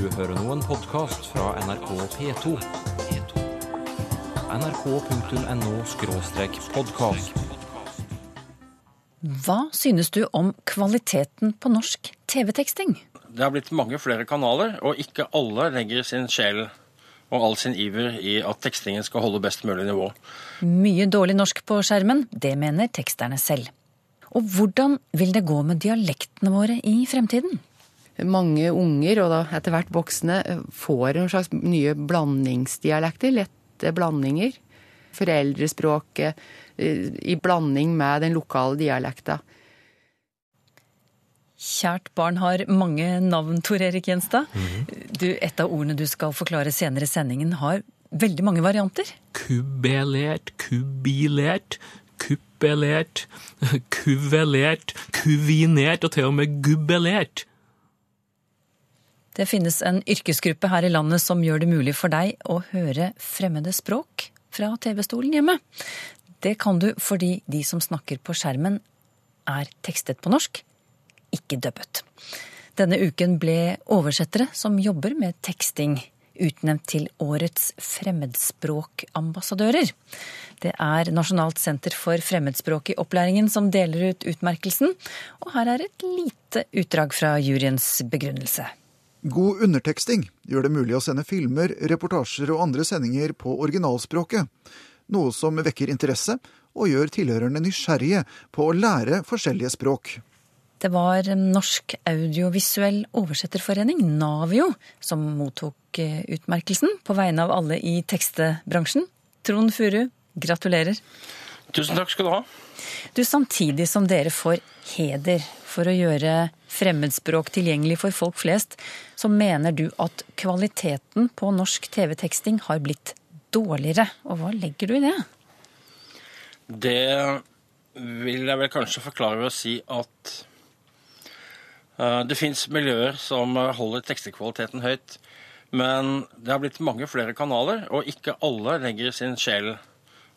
Du hører nå en podkast fra NRK P2. nrk.no-podkast. Hva synes du om kvaliteten på norsk TV-teksting? Det har blitt mange flere kanaler, og ikke alle legger sin sjel og all sin iver i at tekstingen skal holde best mulig nivå. Mye dårlig norsk på skjermen, det mener teksterne selv. Og hvordan vil det gå med dialektene våre i fremtiden? Mange unger, og da etter hvert voksne, får en slags nye blandingsdialekter. Lette blandinger. Foreldrespråket eh, i blanding med den lokale dialekta. Kjært barn har mange navn, Tor Erik Gjenstad. Du, et av ordene du skal forklare senere i sendingen, har veldig mange varianter. kubelert, kubilert, kuppelert, kuvelert, kuvinert og til og med gubbelert. Det finnes en yrkesgruppe her i landet som gjør det mulig for deg å høre fremmede språk fra TV-stolen hjemme. Det kan du fordi de som snakker på skjermen er tekstet på norsk, ikke dubbet. Denne uken ble oversettere som jobber med teksting, utnevnt til årets fremmedspråkambassadører. Det er Nasjonalt senter for fremmedspråk i opplæringen som deler ut utmerkelsen, og her er et lite utdrag fra juryens begrunnelse. God underteksting gjør det mulig å sende filmer, reportasjer og andre sendinger på originalspråket, noe som vekker interesse og gjør tilhørerne nysgjerrige på å lære forskjellige språk. Det var Norsk audiovisuell oversetterforening, Navio, som mottok eh, utmerkelsen på vegne av alle i tekstebransjen. Trond Furu, gratulerer. Tusen takk skal du ha. Du, Samtidig som dere får heder for å gjøre fremmedspråk tilgjengelig for folk flest, så mener du at kvaliteten på norsk TV-teksting har blitt dårligere. Og hva legger du i det? Det vil jeg vel kanskje forklare ved å si at eh, det fins miljøer som holder tekstekvaliteten høyt. Men det har blitt mange flere kanaler, og ikke alle legger sin sjel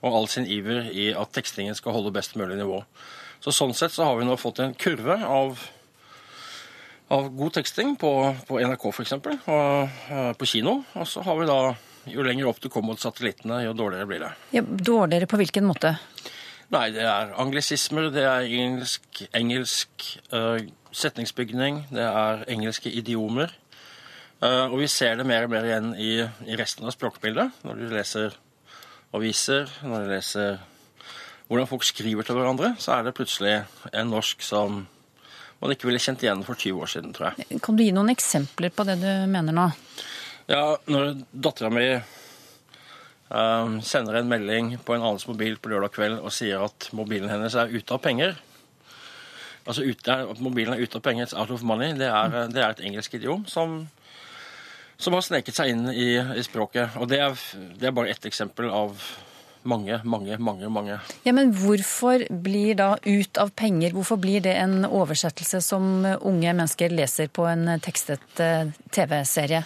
og all sin iver i at tekstingen skal holde best mulig nivå. Så Sånn sett så har vi nå fått en kurve av, av god teksting på, på NRK f.eks., og uh, på kino. Og så har vi da Jo lenger opp du kommer mot satellittene, jo dårligere blir det. Ja, dårligere på hvilken måte? Nei, det er anglisismer, det er engelsk, engelsk uh, setningsbygning, det er engelske idiomer. Uh, og vi ser det mer og mer igjen i, i resten av språkbildet. Når du leser aviser, når du leser hvordan folk skriver til hverandre, så er det plutselig en norsk som man ikke ville kjent igjen for 20 år siden, tror jeg. Kan du gi noen eksempler på det du mener nå? Ja, når dattera mi um, sender en melding på en annens mobil på lørdag kveld og sier at mobilen hennes er ute av penger Altså ut, at mobilen er ute av penger, out of money, det er, det er et engelsk idiom som, som har sneket seg inn i, i språket. Og det er, det er bare ett eksempel av mange, mange, mange. mange. Ja, Men hvorfor blir da 'ut av penger' hvorfor blir det en oversettelse som unge mennesker leser på en tekstet eh, TV-serie?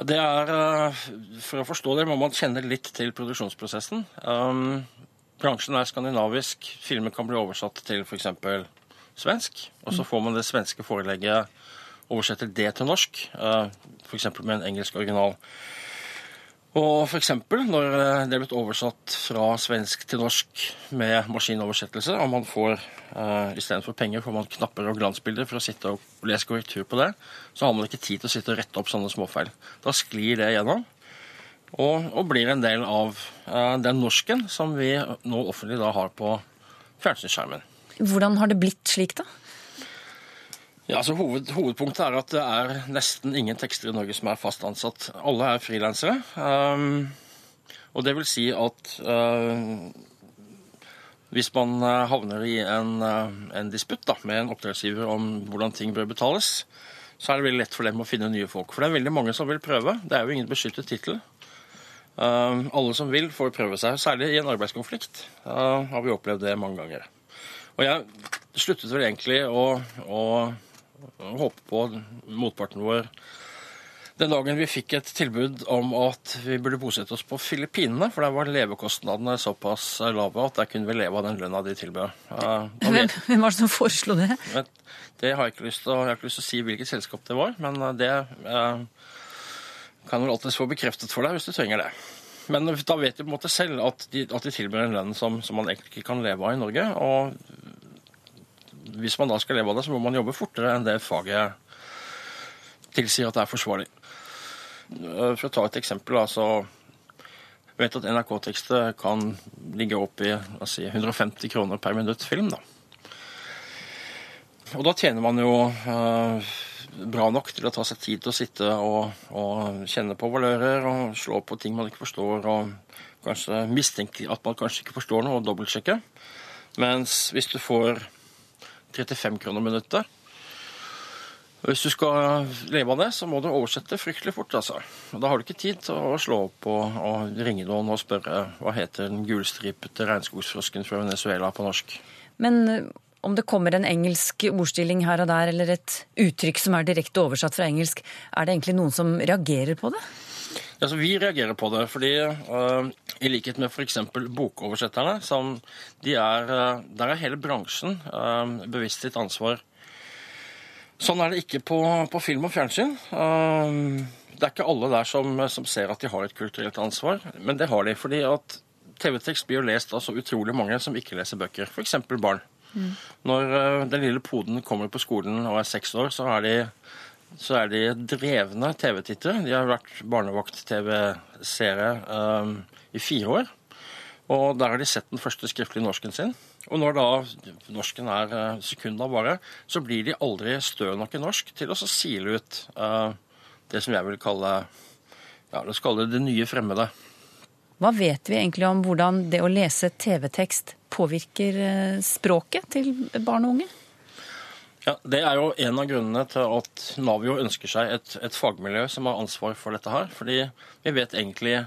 Det er, eh, For å forstå det må man kjenne litt til produksjonsprosessen. Um, bransjen er skandinavisk. Filmer kan bli oversatt til f.eks. svensk. Og så får man det svenske forelegget oversetter det til norsk, uh, f.eks. med en engelsk original. Og f.eks. når eh, det er blitt oversatt fra svensk til norsk med maskinoversettelse, og man får uh, istedenfor penger får man knapper og glansbilder for å sitte og lese korrektur på det, så har man ikke tid til å sitte og rette opp sånne småfeil. Da sklir det gjennom. Og, og blir en del av uh, den norsken som vi nå offentlig da har på fjernsynsskjermen. Hvordan har det blitt slik, da? Ja, altså hoved, Hovedpunktet er at det er nesten ingen tekster i Norge som er fast ansatt. Alle er frilansere. Um, og det vil si at uh, hvis man uh, havner i en, uh, en disputt med en oppdragsgiver om hvordan ting bør betales, så er det veldig lett for dem å finne nye folk. For det er veldig mange som vil prøve. Det er jo ingen beskyttet tittel. Um, alle som vil, får prøve seg. Særlig i en arbeidskonflikt uh, har vi opplevd det mange ganger. Og jeg sluttet vel egentlig å, å håpe på motparten vår Den dagen vi fikk et tilbud om at vi burde bosette oss på Filippinene, for der var levekostnadene såpass lave at der kunne vi leve av den lønna de tilbød. Hvem, hvem var det som foreslo det? Det har jeg ikke lyst til, jeg har ikke lyst til å si hvilket selskap det var, men det eh, kan vel alltids få bekreftet for deg hvis du trenger det. Men da vet du på en måte selv at de, at de tilbyr en lønn som, som, man egentlig ikke kan leve av i Norge. Og hvis man da skal leve av det, så må man jobbe fortere enn det faget tilsier at det er forsvarlig. Eh, for å ta et eksempel, så vet at NRK-tekstet kan ligge opp i si, 150 kroner per minutt film. da. Og da tjener man jo eh, bra nok til å ta seg tid til å sitte og, og, kjenne på valører og slå på ting man ikke forstår, og kanskje mistenke at man kanskje ikke forstår noe, og dobbeltsjekke. Mens hvis du får 35 kroner minuttet hvis du skal leve av det, så må du oversette fryktelig fort. altså. Da har du ikke tid til å slå opp og, og ringe noen og spørre hva heter den gulstripete regnskogsfrosken fra Venezuela på norsk. Men om det kommer en engelsk ordstilling her og der, eller et uttrykk som er direkte oversatt fra engelsk, er det egentlig noen som reagerer på det? Altså, vi reagerer på det fordi uh, i likhet med f.eks. bokoversetterne, som de er, uh, der er hele bransjen uh, bevisst sitt ansvar. Sånn er det ikke på, på film og fjernsyn. det er ikke alle der som, som, ser at de har et kulturelt ansvar, men det har de. fordi at TV-tekst blir jo lest av så utrolig mange som ikke leser bøker, f.eks. barn. Mm. Når den lille poden kommer på skolen og er seks år, så er de, så er de drevne TV-tittere. De har vært barnevakt-TV-seere um, i fire år. Og der har de sett den første skriftlige norsken sin. Og når da norsken er uh, sekunda bare, så blir de aldri stø nok i norsk til å sile ut uh, det som jeg vil kalle ja, la oss det det nye fremmede. Hva vet vi egentlig om hvordan det å lese TV-tekst påvirker eh, språket til barn og unge? Ja, Det er jo en av grunnene til at Navio ønsker seg et, et, fagmiljø som har ansvar for dette her. Fordi vi vet egentlig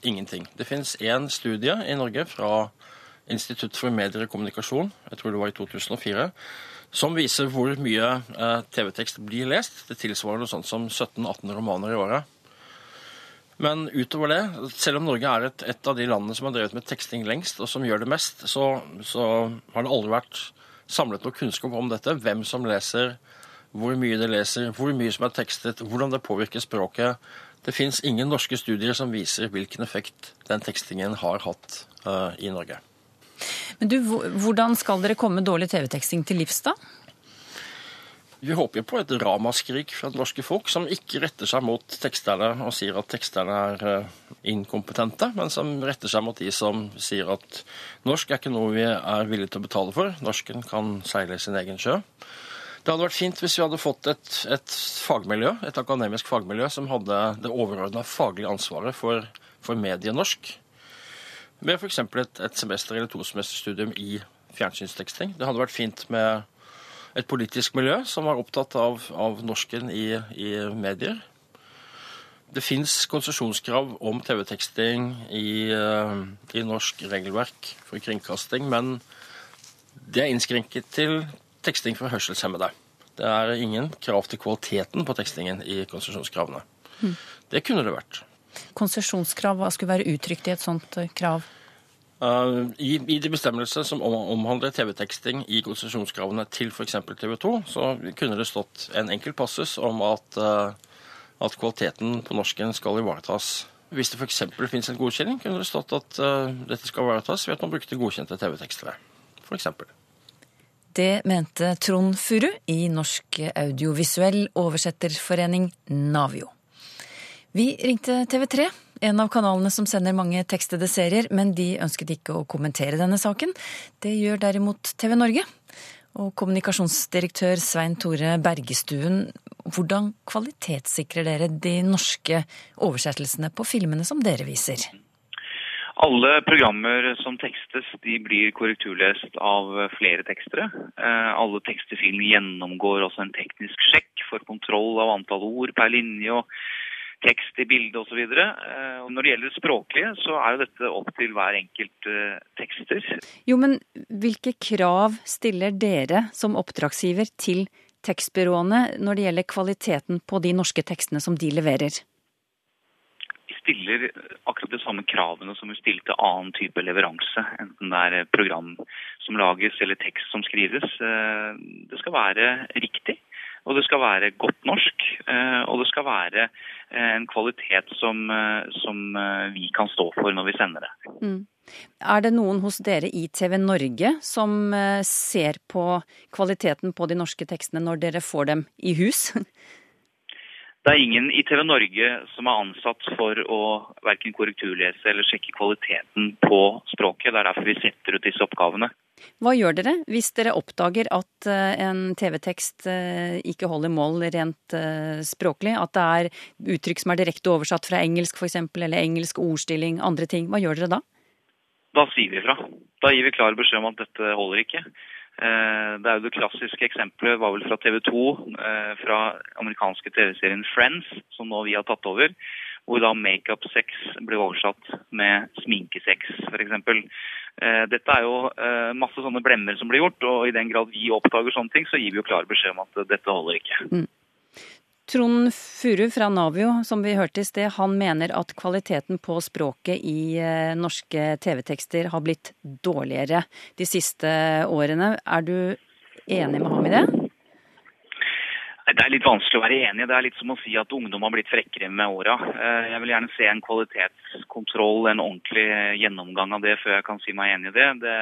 ingenting. Det finnes én studie i Norge fra Institutt for medier og kommunikasjon, jeg tror det var i 2004, som viser hvor mye eh, TV-tekst blir lest. Det tilsvarer noe sånt som 17-18 romaner i året. Men utover det, selv om Norge er et, et, av de landene som har drevet med teksting lengst, og som gjør det mest, så, så har det aldri vært samlet noe kunnskap om dette. Hvem som leser, hvor mye de leser, hvor mye som er tekstet, hvordan det påvirker språket. Det fins ingen norske studier som viser hvilken effekt den tekstingen har hatt uh, i Norge. Men du, Hvordan skal dere komme dårlig TV-teksting til livs, da? Vi håper jo på et ramaskrik fra det norske folk som ikke retter seg mot teksterne og sier at teksterne er eh, inkompetente, men som retter seg mot de som sier at norsk er ikke noe vi er villige til å betale for. Norsken kan seile sin egen sjø. Det hadde vært fint hvis vi hadde fått et, et fagmiljø, et akademisk fagmiljø som hadde det overordna faglige ansvaret for, for medienorsk. Med f.eks. Et, et semester eller to semesterstudium i fjernsynsteksting. Det hadde vært fint med et politisk miljø som var opptatt av, av norsken i, i, medier. Det fins konsesjonskrav om TV-teksting i, uh, i, norsk regelverk for kringkasting, men det er innskrenket til teksting for hørselshemmede. Det er ingen krav til kvaliteten på tekstingen i konsesjonskravene. Mm. Det kunne det vært. Konsesjonskrav, hva skulle være uttrykt i et sånt eh, krav? Uh, I, I, de bestemmelser som omhandler TV-teksting i konsesjonskravene til f.eks. TV 2, så kunne det stått en enkel passus om at, uh, at kvaliteten på norsken skal ivaretas. Hvis det f.eks. finnes en godkjenning, kunne det stått at uh, dette skal ivaretas ved at man brukte godkjente TV-tekstere. F.eks. Det mente Trond Furu i Norsk audiovisuell oversetterforening Navio. Vi ringte TV 3 en av kanalene som sender mange tekstede serier, men de ønsket ikke å kommentere denne saken. Det gjør derimot TV Norge. Og kommunikasjonsdirektør Svein Tore Bergestuen, hvordan kvalitetssikrer dere de norske oversettelsene på filmene som dere viser? Alle programmer som tekstes, de blir korrekturlest av flere tekstere. Eh, alle tekster gjennomgår også en teknisk sjekk for kontroll av antall ord per linje og tekst i bildet osv. Eh, når det gjelder det språklige, så er jo dette opp til hver enkelt uh, tekster. Jo, men hvilke krav stiller dere som oppdragsgiver til tekstbyråene når det gjelder kvaliteten på de norske tekstene som de leverer? Vi stiller akkurat de samme kravene som vi stiller til annen type leveranse. Enten det er program som lages eller tekst som skrives. Eh, det skal være riktig, og det skal være godt norsk. Eh, og det skal være en kvalitet som, som vi kan stå for når vi sender det. Mm. Er det noen hos dere i TV Norge som eh, ser på kvaliteten på de norske tekstene når dere får dem i hus? Det er ingen i TV Norge som er ansatt for å verken korrekturlese eller sjekke kvaliteten på språket. Det er derfor vi setter ut disse oppgavene. Hva gjør dere hvis dere oppdager at eh, en TV-tekst eh, ikke holder mål rent språklig? At det er uttrykk som er direkte oversatt fra engelsk f.eks., eller engelsk ordstilling, andre ting. Hva gjør dere da? Da sier vi fra. Da gir vi klar beskjed om at dette holder ikke. Eh, det er jo Det klassiske eksempelet var vel fra TV 2, eh, fra amerikanske TV-serien Friends, som nå vi har tatt over. Hvor da makeup-sex ble oversatt med sminkesex, f.eks. Eh, dette er jo masse sånne blemmer som blir gjort, og i den grad vi oppdager sånne ting, så gir vi jo klar beskjed om at dette holder ikke. Mm. Trond Furu fra Navio, som vi hørte i sted, han mener at kvaliteten på språket i eh, norske TV-tekster har blitt dårligere de siste årene. Er du enig med ham i det? Det er litt vanskelig å være enig. Det er litt som å si at ungdom har blitt frekkere med åra. Eh, jeg vil gjerne se en kvalitetskontroll, en ordentlig gjennomgang av det før jeg kan si meg enig i det. det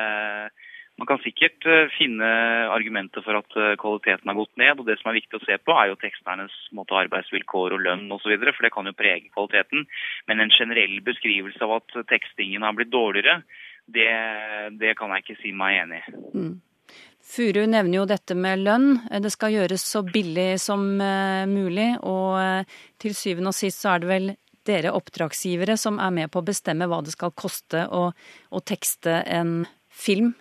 man kan sikkert eh, finne argumenter for at eh, kvaliteten har gått ned. og Det som er viktig å se på, er jo teksternes måte, arbeidsvilkår og lønn osv. For det kan jo prege kvaliteten. Men en generell beskrivelse av at tekstingen har blitt dårligere, det, det kan jeg ikke si meg enig i. Mm. Furu nevner jo dette med lønn. Det skal gjøres så billig som mulig. Og til syvende og sist så er det vel dere oppdragsgivere som er med på å bestemme hva det skal koste å, å tekste en film.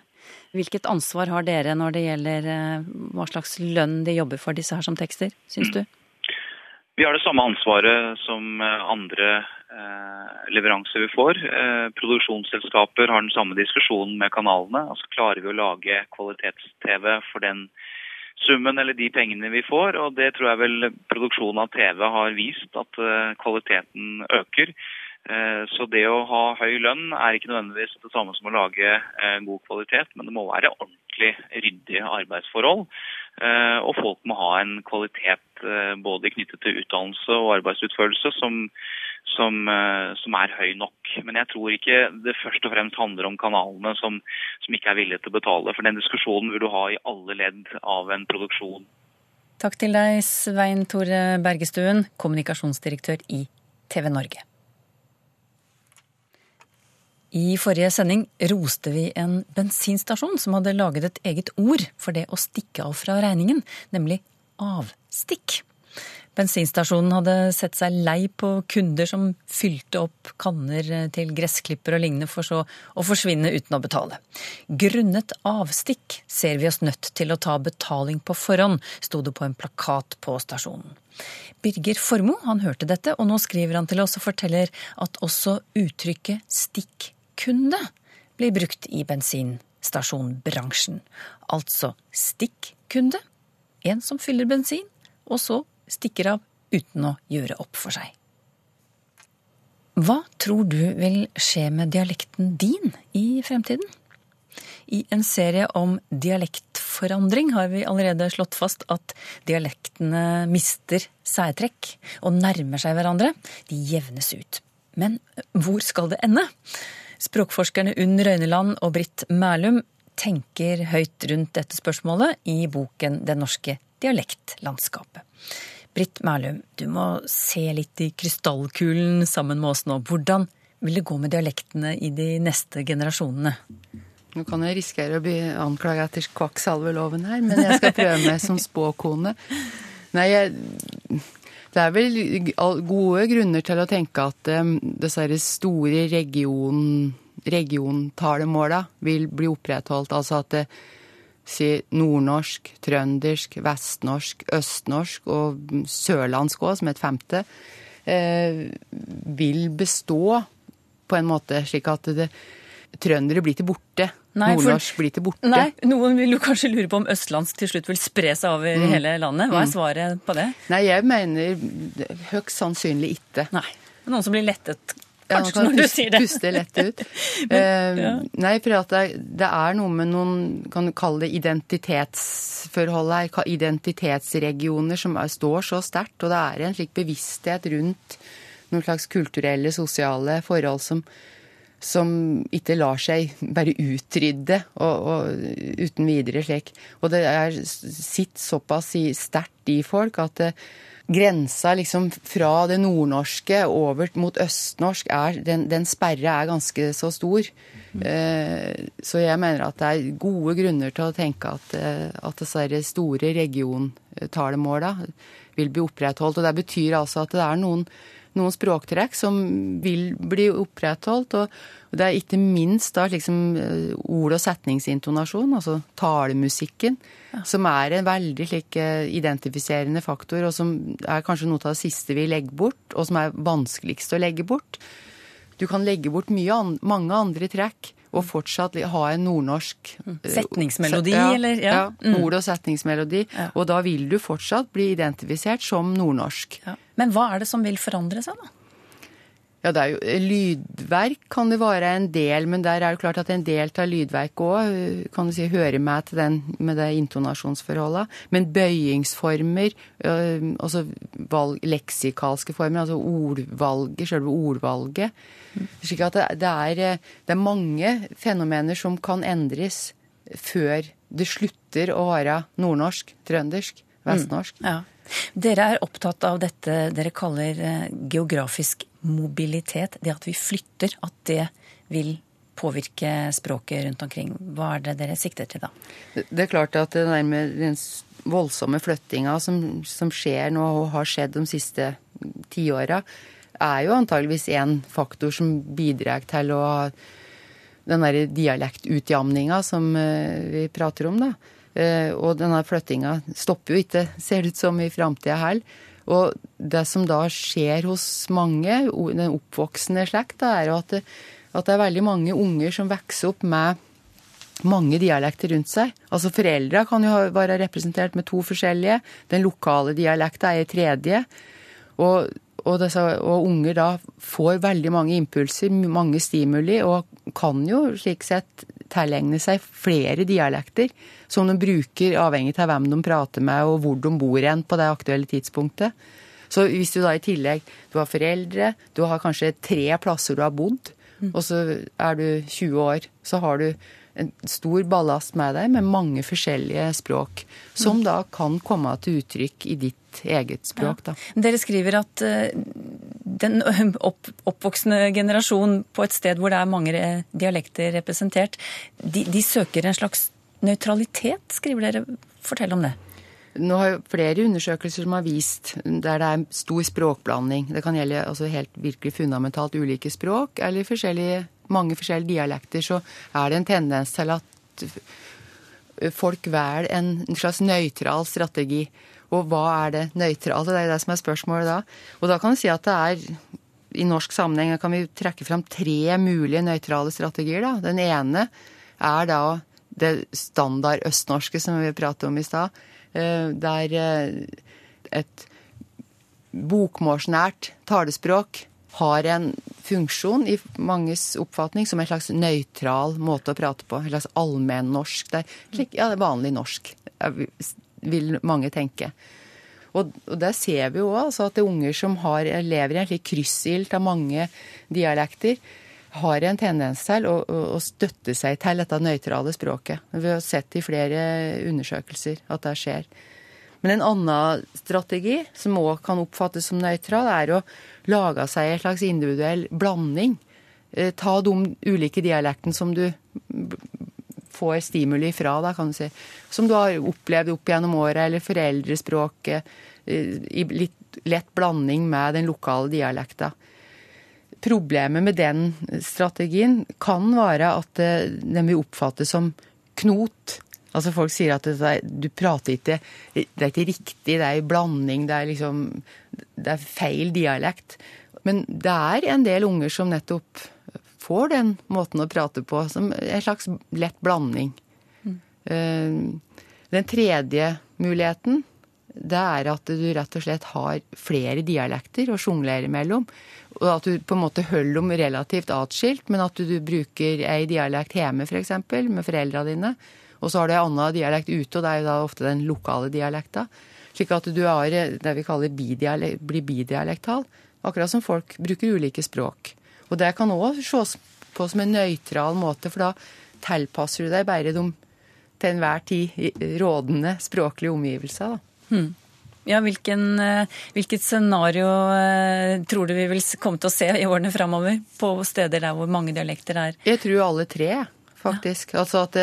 Hvilket ansvar har dere når det gjelder eh, hva slags lønn de jobber for disse her som tekster, syns du? Vi har det samme ansvaret som eh, andre eh, leveranser vi får. Produksjonsselskaper har den samme diskusjonen med kanalene. Altså Klarer vi å lage kvalitets-TV for den summen eller de pengene vi får? Og det tror jeg vel produksjonen av TV har vist, at kvaliteten øker. Eh, så det å ha høy lønn er ikke nødvendigvis det samme som å lage eh, god kvalitet, men det må være ordentlig ryddige arbeidsforhold. Eh, og folk må ha en kvalitet både knyttet til utdannelse og arbeidsutførelse som, som, som, er høy nok. Men jeg tror ikke det først og fremst handler om kanalene som, som ikke er villige til å betale. For den diskusjonen vil du ha i alle ledd av en produksjon. Takk til deg, Svein Tore Bergestuen, kommunikasjonsdirektør i TV Norge. I forrige sending roste vi en bensinstasjon som hadde laget et eget ord for det å stikke av fra regningen, nemlig avstikk. Bensinstasjonen hadde sett seg lei på kunder som fylte opp kanner til gressklipper og lignende for så å forsvinne uten å betale. Grunnet avstikk ser vi oss nødt til å ta betaling på forhånd, sto det på en plakat på stasjonen. Birger Formoe han hørte dette, og nå skriver han til oss og forteller at også uttrykket stikk kunde blir brukt i bensinstasjonbransjen. Altså stikkunde, En som fyller bensin, og så stikker av uten å gjøre opp for seg. Hva tror du vil skje med dialekten din i fremtiden? I en serie om dialektforandring har vi allerede slått fast at dialektene mister særtrekk og nærmer seg hverandre. De jevnes ut. Men hvor skal det ende? Språkforskerne Unn Røyneland og Britt Mælum tenker høyt rundt dette spørsmålet i boken Det norske dialektlandskapet. Britt Mælum, du må se litt i krystallkulen sammen med oss nå. Hvordan vil det gå med dialektene i de neste generasjonene? Nå kan jeg risikere å bli anklaga etter kvakksalveloven her, men jeg skal prøve meg som spåkone. Nei, jeg, det er vel gode grunner til å tenke at disse store region, regiontalemåla vil bli opprettholdt. Altså at det si nordnorsk, trøndersk, vestnorsk, østnorsk og sørlandsk òg, som et femte, eh, vil bestå på en måte slik at det trøndere blir til borte. Nei, for- blir til borte. Nei, noen vil jo kanskje lure på om østlandsk til slutt vil spre seg over Mm. hele landet. Hva er svaret på det? Nei, jeg mener høyst sannsynlig ikke. Nei. Noen som blir lettet, kanskje, ja, kan når du sier det. Puste lett ut. Eh, Nei, for det, det er noe med noen, kan du kalle det identitetsforhold her, identitetsregioner som er, står så sterkt, og det er en slik bevissthet rundt noen slags kulturelle, sosiale forhold som, som ikke lar seg bare utrydde og, og uten videre slik. Og det er sitt såpass sterkt i folk at det, grensa liksom fra det nordnorske over mot østnorsk, er, den, den sperre er ganske så stor. Eh, så jeg mener at det er gode grunner til å tenke at, eh, at disse store regiontalemåla vil bli opprettholdt. Og det betyr altså at det er noen, noen språktrekk som vil bli opprettholdt. Og, det er ikke minst da liksom ord- og setningsintonasjon, altså talemusikken, som er en veldig slik eh, identifiserende faktor, og som er kanskje noe av det siste vi legger bort, og som er vanskeligst å legge bort. Du kan legge bort mye an mange andre trekk og fortsatt ha en nordnorsk Setningsmelodi, Setningsmelodi, ja, eller- ja. Ja. Mm. ord- og setningsmelodi. Ja. Og da vil du fortsatt bli identifisert som nordnorsk. Men hva er det som vil forandre seg, da? Ja, det er jo eh, Lydverk kan det være en del, men der er det klart at en del av lydverk òg kan du si, hører med til den med det intonasjonsforholdet. Men bøyingsformer, øh, altså valg, leksikalske former, altså ordvalget, selve ordvalget Slik at det, det, er, eh, det er mange fenomener som kan endres før det slutter å være nordnorsk, trøndersk, vestnorsk. Ja. Dere er opptatt av dette dere kaller eh, geografisk mobilitet. Det at vi flytter, at det vil påvirke språket rundt omkring. Hva er det dere sikter til da? Det er klart at det der den voldsomme flyttinga som, som skjer nå og har skjedd de siste tiåra, er jo antageligvis en faktor som bidrar til å den der dialektutjamninga som eh, vi prater om, da. Eh, Og denne flyttinga stopper jo ikke, ser det ut som, i framtida heller. Og det som da skjer hos mange, den oppvoksende slekt, er jo at det, at det er veldig mange unger som vokser opp med mange dialekter rundt seg. Altså Foreldra kan jo være representert med to forskjellige. Den lokale dialekta er tredje. Og, og, disse, og unger da får veldig mange impulser, mange stimuli, og kan jo slik sett tilegne seg flere dialekter som de bruker avhengig av hvem de prater med og hvor de bor hen på det aktuelle tidspunktet. Så hvis du da i tillegg du har foreldre, du har kanskje tre plasser du har bodd, og så er du 20 år, så har du en stor ballast med deg med mange forskjellige språk, som da kan komme til uttrykk i ditt eget språk. da. Dere skriver at eh, den opp, oppvoksende generasjon på et sted hvor det er mange dialekter representert, de, de søker en slags nøytralitet, skriver dere. Fortell om det. Nå har jo flere undersøkelser som har vist der det er stor språkblanding. Det kan gjelde altså helt virkelig fundamentalt ulike språk, eller forskjellige, mange forskjellige dialekter. Så er det en tendens til at folk velger en slags nøytral strategi. Og hva er det nøytrale? Det er det som er spørsmålet da. Og da kan du si at det er i norsk sammenheng kan vi trekke fram tre mulige nøytrale strategier. Da. Den ene er da det standard østnorske som vi pratet om i stad. eh, Der eh, et bokmålsnært talespråk har en funksjon i manges oppfatning som en slags nøytral måte å prate på. En slags allmennorsk. Ja, det er vanlig norsk, vil mange tenke. Og, der ser vi jo også at det er unger som har, lever i en slik kryssild av mange dialekter, har en tendens til å, å støtte seg til dette nøytrale språket. Vi har sett i flere undersøkelser at det skjer. Men en annen strategi, som òg kan oppfattes som nøytral, er å lage seg en slags individuell blanding. Eh, Ta de ulike dialektene som du får stimuli fra, da, kan du si. Som du har opplevd opp gjennom året, eller foreldrespråket, eh, i litt lett blanding med den lokale dialekta. Problemet med den strategien kan være at eh, den vil oppfattes som knot. Altså Folk sier at er, du prater ikke Det er ikke riktig, det er blanding, det er liksom Det er feil dialekt. Men det er en del unger som nettopp får den måten å prate på som en slags lett blanding. Mm. Den tredje muligheten, det er at du rett og slett har flere dialekter å sjonglere mellom. Og at du på en måte holder dem relativt atskilt, men at du, bruker ei dialekt hjemme, f.eks., med foreldra dine. Og så har du ei anna dialekt ute, og det er jo da ofte den lokale dialekta. Slik at du har det vi kaller bidialekt, blir bidialektal. Akkurat som folk bruker ulike språk. Og det kan òg ses på som en nøytral måte, for da tilpasser du deg bare de til enhver tid rådende språklige omgivelser. da. Ja, hvilken, eh, hvilket scenario eh, tror du vi vil komme til å se i årene framover på steder der hvor mange dialekter er? Jeg tror alle tre, faktisk. Altså at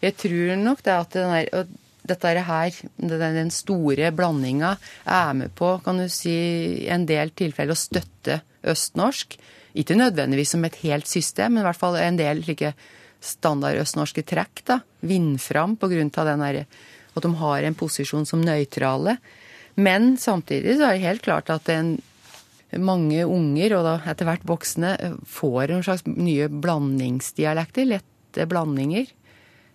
jeg tror nok det at den der, dette her, den den store blandinga, er med på, kan du si, en del tilfeller å støtte østnorsk. Ikke nødvendigvis som et helt system, men i hvert fall en del slike standard østnorske trekk da, vinner fram av at de har en posisjon som nøytrale. Men samtidig så er det helt klart at en, mange unger, og da etter hvert voksne, får en slags nye blandingsdialekter, lette blandinger.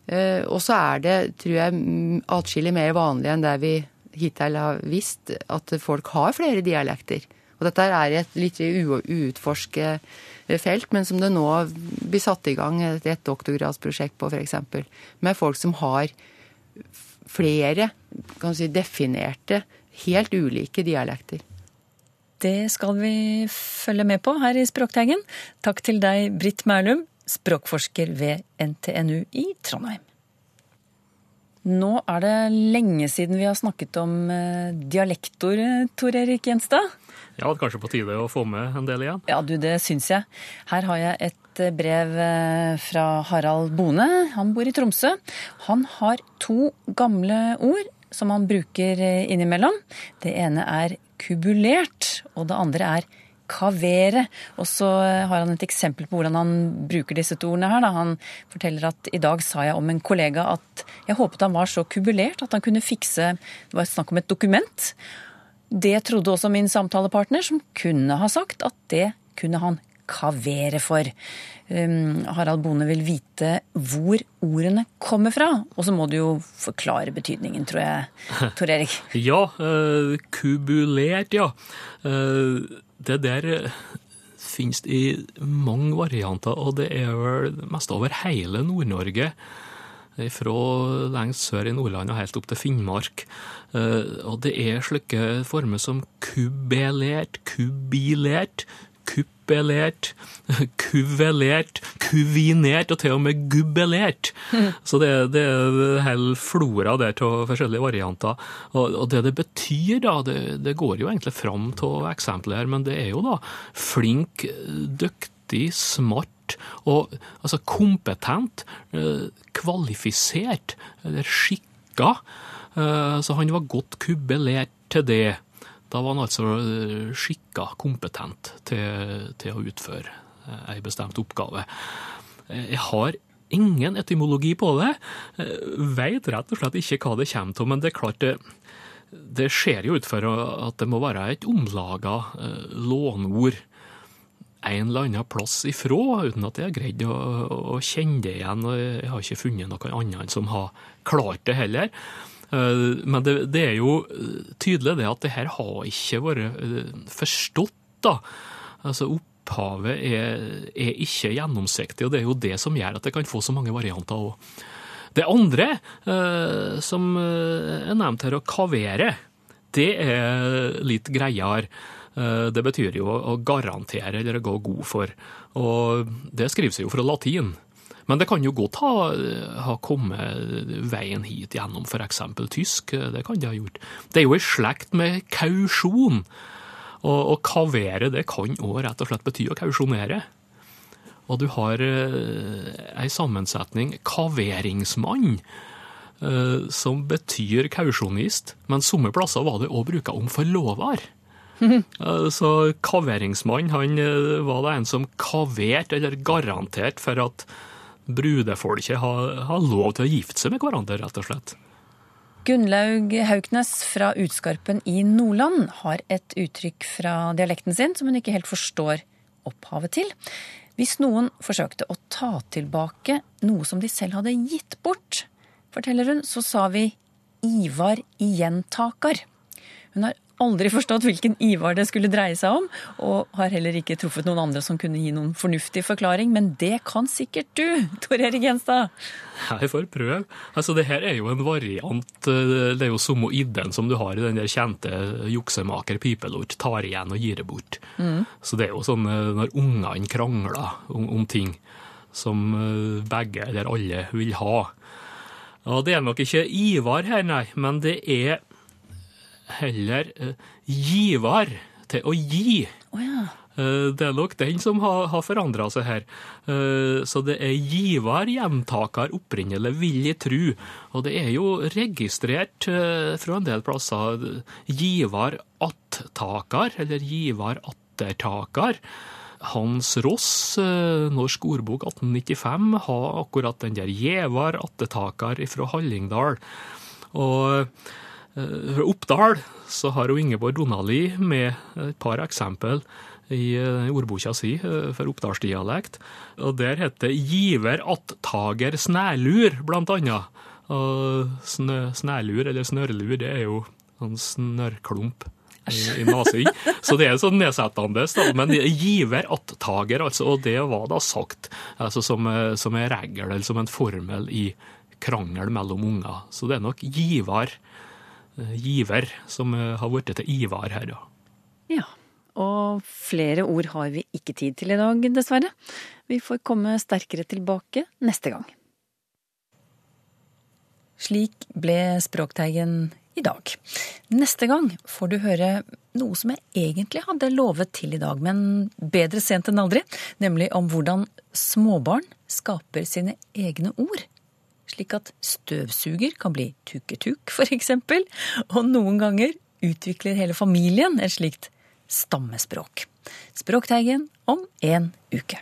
Eh, Og så er det, tror jeg, atskillig mer vanlig enn det vi hittil har visst, at folk har flere dialekter. Og dette er et litt uutforsket felt, men som det nå blir satt i gang et, et doktorgradsprosjekt på, f.eks. Med folk som har flere si, definerte, helt ulike dialekter. Det skal vi følge med på her i Språkteigen. Takk til deg, Britt Merlum, språkforsker ved NTNU i Trondheim. Nå er det lenge siden vi har snakket om eh, dialektord, Tor Erik Gjenstad. Ja, det kanskje på tide å få med en del igjen. Ja, du, det syns jeg. Her har jeg et eh, brev eh, fra Harald Bone. Han bor i Tromsø. Han har to gamle ord som han bruker eh, innimellom. Det ene er kubulert, og det andre er kavere. Og så eh, har han et eksempel på hvordan han bruker disse to ordene her. Da. Han forteller at i dag sa jeg om en kollega at jeg håpet han var så kubulert at han kunne fikse Det var snakk om et dokument. Det trodde også min samtalepartner, som kunne ha sagt at det kunne han kavere for. Um, Harald Bone vil vite hvor ordene kommer fra, og så må du jo forklare betydningen, tror jeg, Tor Erik. Ja, Uh, kubulert, ja. Eh, det der eh, finnes i mange varianter, og det er vel mest over hele Nord-Norge. Fra lengst sør i Nordland og helt opp til Finnmark. Eh, Og det er slike former som kubbelert, kubilert, kuppelert, kuvelert, kuvinert og til og med gubbelert. Så det, det er en hel flora der av forskjellige varianter. Og, og det det betyr, da, det, det går jo egentlig fram av eksempelet her, men det er jo da flink, dyktig, smart og altså kompetent, eh, kvalifisert eller skikka. Eh, Så han var godt kubelert til det. Da var han altså eh, skikka, kompetent til, til å utføre eh, ei bestemt oppgave. Eh, Jeg har ingen etymologi på det. Veit rett og slett ikke hva det kommer til, men det er klart det, det ser jo ut for at det må være et omlaga lånord en eller annen plass ifra, uten at jeg har greid å, å kjenne det igjen. Jeg har ikke funnet noen annen som har klart det heller. Eh, Men det, det er jo tydelig det at det her har ikke vært eh, forstått, da. Altså opphavet er, er ikke gjennomsiktig, og det er jo det som gjør at det kan få så mange varianter òg. Det andre eh, som eh, er nevnt her, å kavere, det er litt greiere. Eh, Det betyr jo å garantere eller å gå god for. Og det skriver seg jo fra latin. Men det kan jo godt ha, ha kommet veien hit gjennom f.eks. tysk. Det kan det ha gjort. Det er jo i slekt med kausjon. Og, og kavere det kan òg rett og slett bety å kausjonere. Og du har eh, ei sammensetning kaveringsmann, eh, som betyr kausjonist, men somme plasser var det òg bruka om forlover. Eh, Så kaveringsmann han eh, var det en som kaverte, eller garanterte, for at brudefolket har, har lov til å gifte seg med hverandre, rett og slett. Gunnlaug Hauknes fra Utskarpen i Nordland har et uttrykk fra dialekten sin som hun ikke helt forstår opphavet til. Hvis noen forsøkte å ta tilbake noe som de selv hadde gitt bort, forteller hun, så sa vi Ivar igjentakar. Hun har aldri forstått hvilken Ivar det skulle dreie seg om, og har heller ikke truffet noen andre som kunne gi noen fornuftig forklaring, men det kan sikkert du, Tor Erik Gjenstad. Jeg får prøve. Altså, det her er jo en variant. eh, Det er jo samme ideen som du har i den der kjente juksemaker pipelort tar igjen og gir det bort. Så det er jo sånn eh, når ungene krangler om, om ting som eh, begge eller alle vil ha. Og det er nok ikke Ivar her, nei, men det er heller eh, givar til å gi. Oh, ja. Eh, Det er nok den som har, har forandra seg her. Eh, Så det er givar hjemtaker, opprinnelig, vil jeg tru. Og det er jo registrert fra en del plasser givar attaker, eller givar attertaker. Hans Ross, Norsk ordbok 1895, har akkurat den der gjevar attetaker fra Hallingdal. Og Fra Oppdal så har hun Ingeborg Donali med et par eksempel i eh, ordboka si eh, for oppdalsdialekt. Og der heter giver attager snælur, blant annet. Og snø, snælur, eller snørrlur, det er jo en snørrklump i, i nesen. Så det er sånn nedsettende. Men giver attager, altså, og det var da sagt altså, som, eh, som en regel, eller som en formel i krangel mellom unger. Så det er nok givar eh, giver som eh, har blitt til Ivar her, ja. Ja, og flere ord har vi ikke tid til i dag, dessverre. Vi får komme sterkere tilbake neste gang. Slik ble Språkteigen i dag. Neste gang får du høre noe som jeg egentlig hadde lovet til i dag, men bedre sent enn aldri, nemlig om hvordan småbarn skaper sine egne ord. Slik at støvsuger kan bli tukketuk, eksempel, og noen ganger utvikler hele familien et slikt stammespråk. Språkteigen om en uke.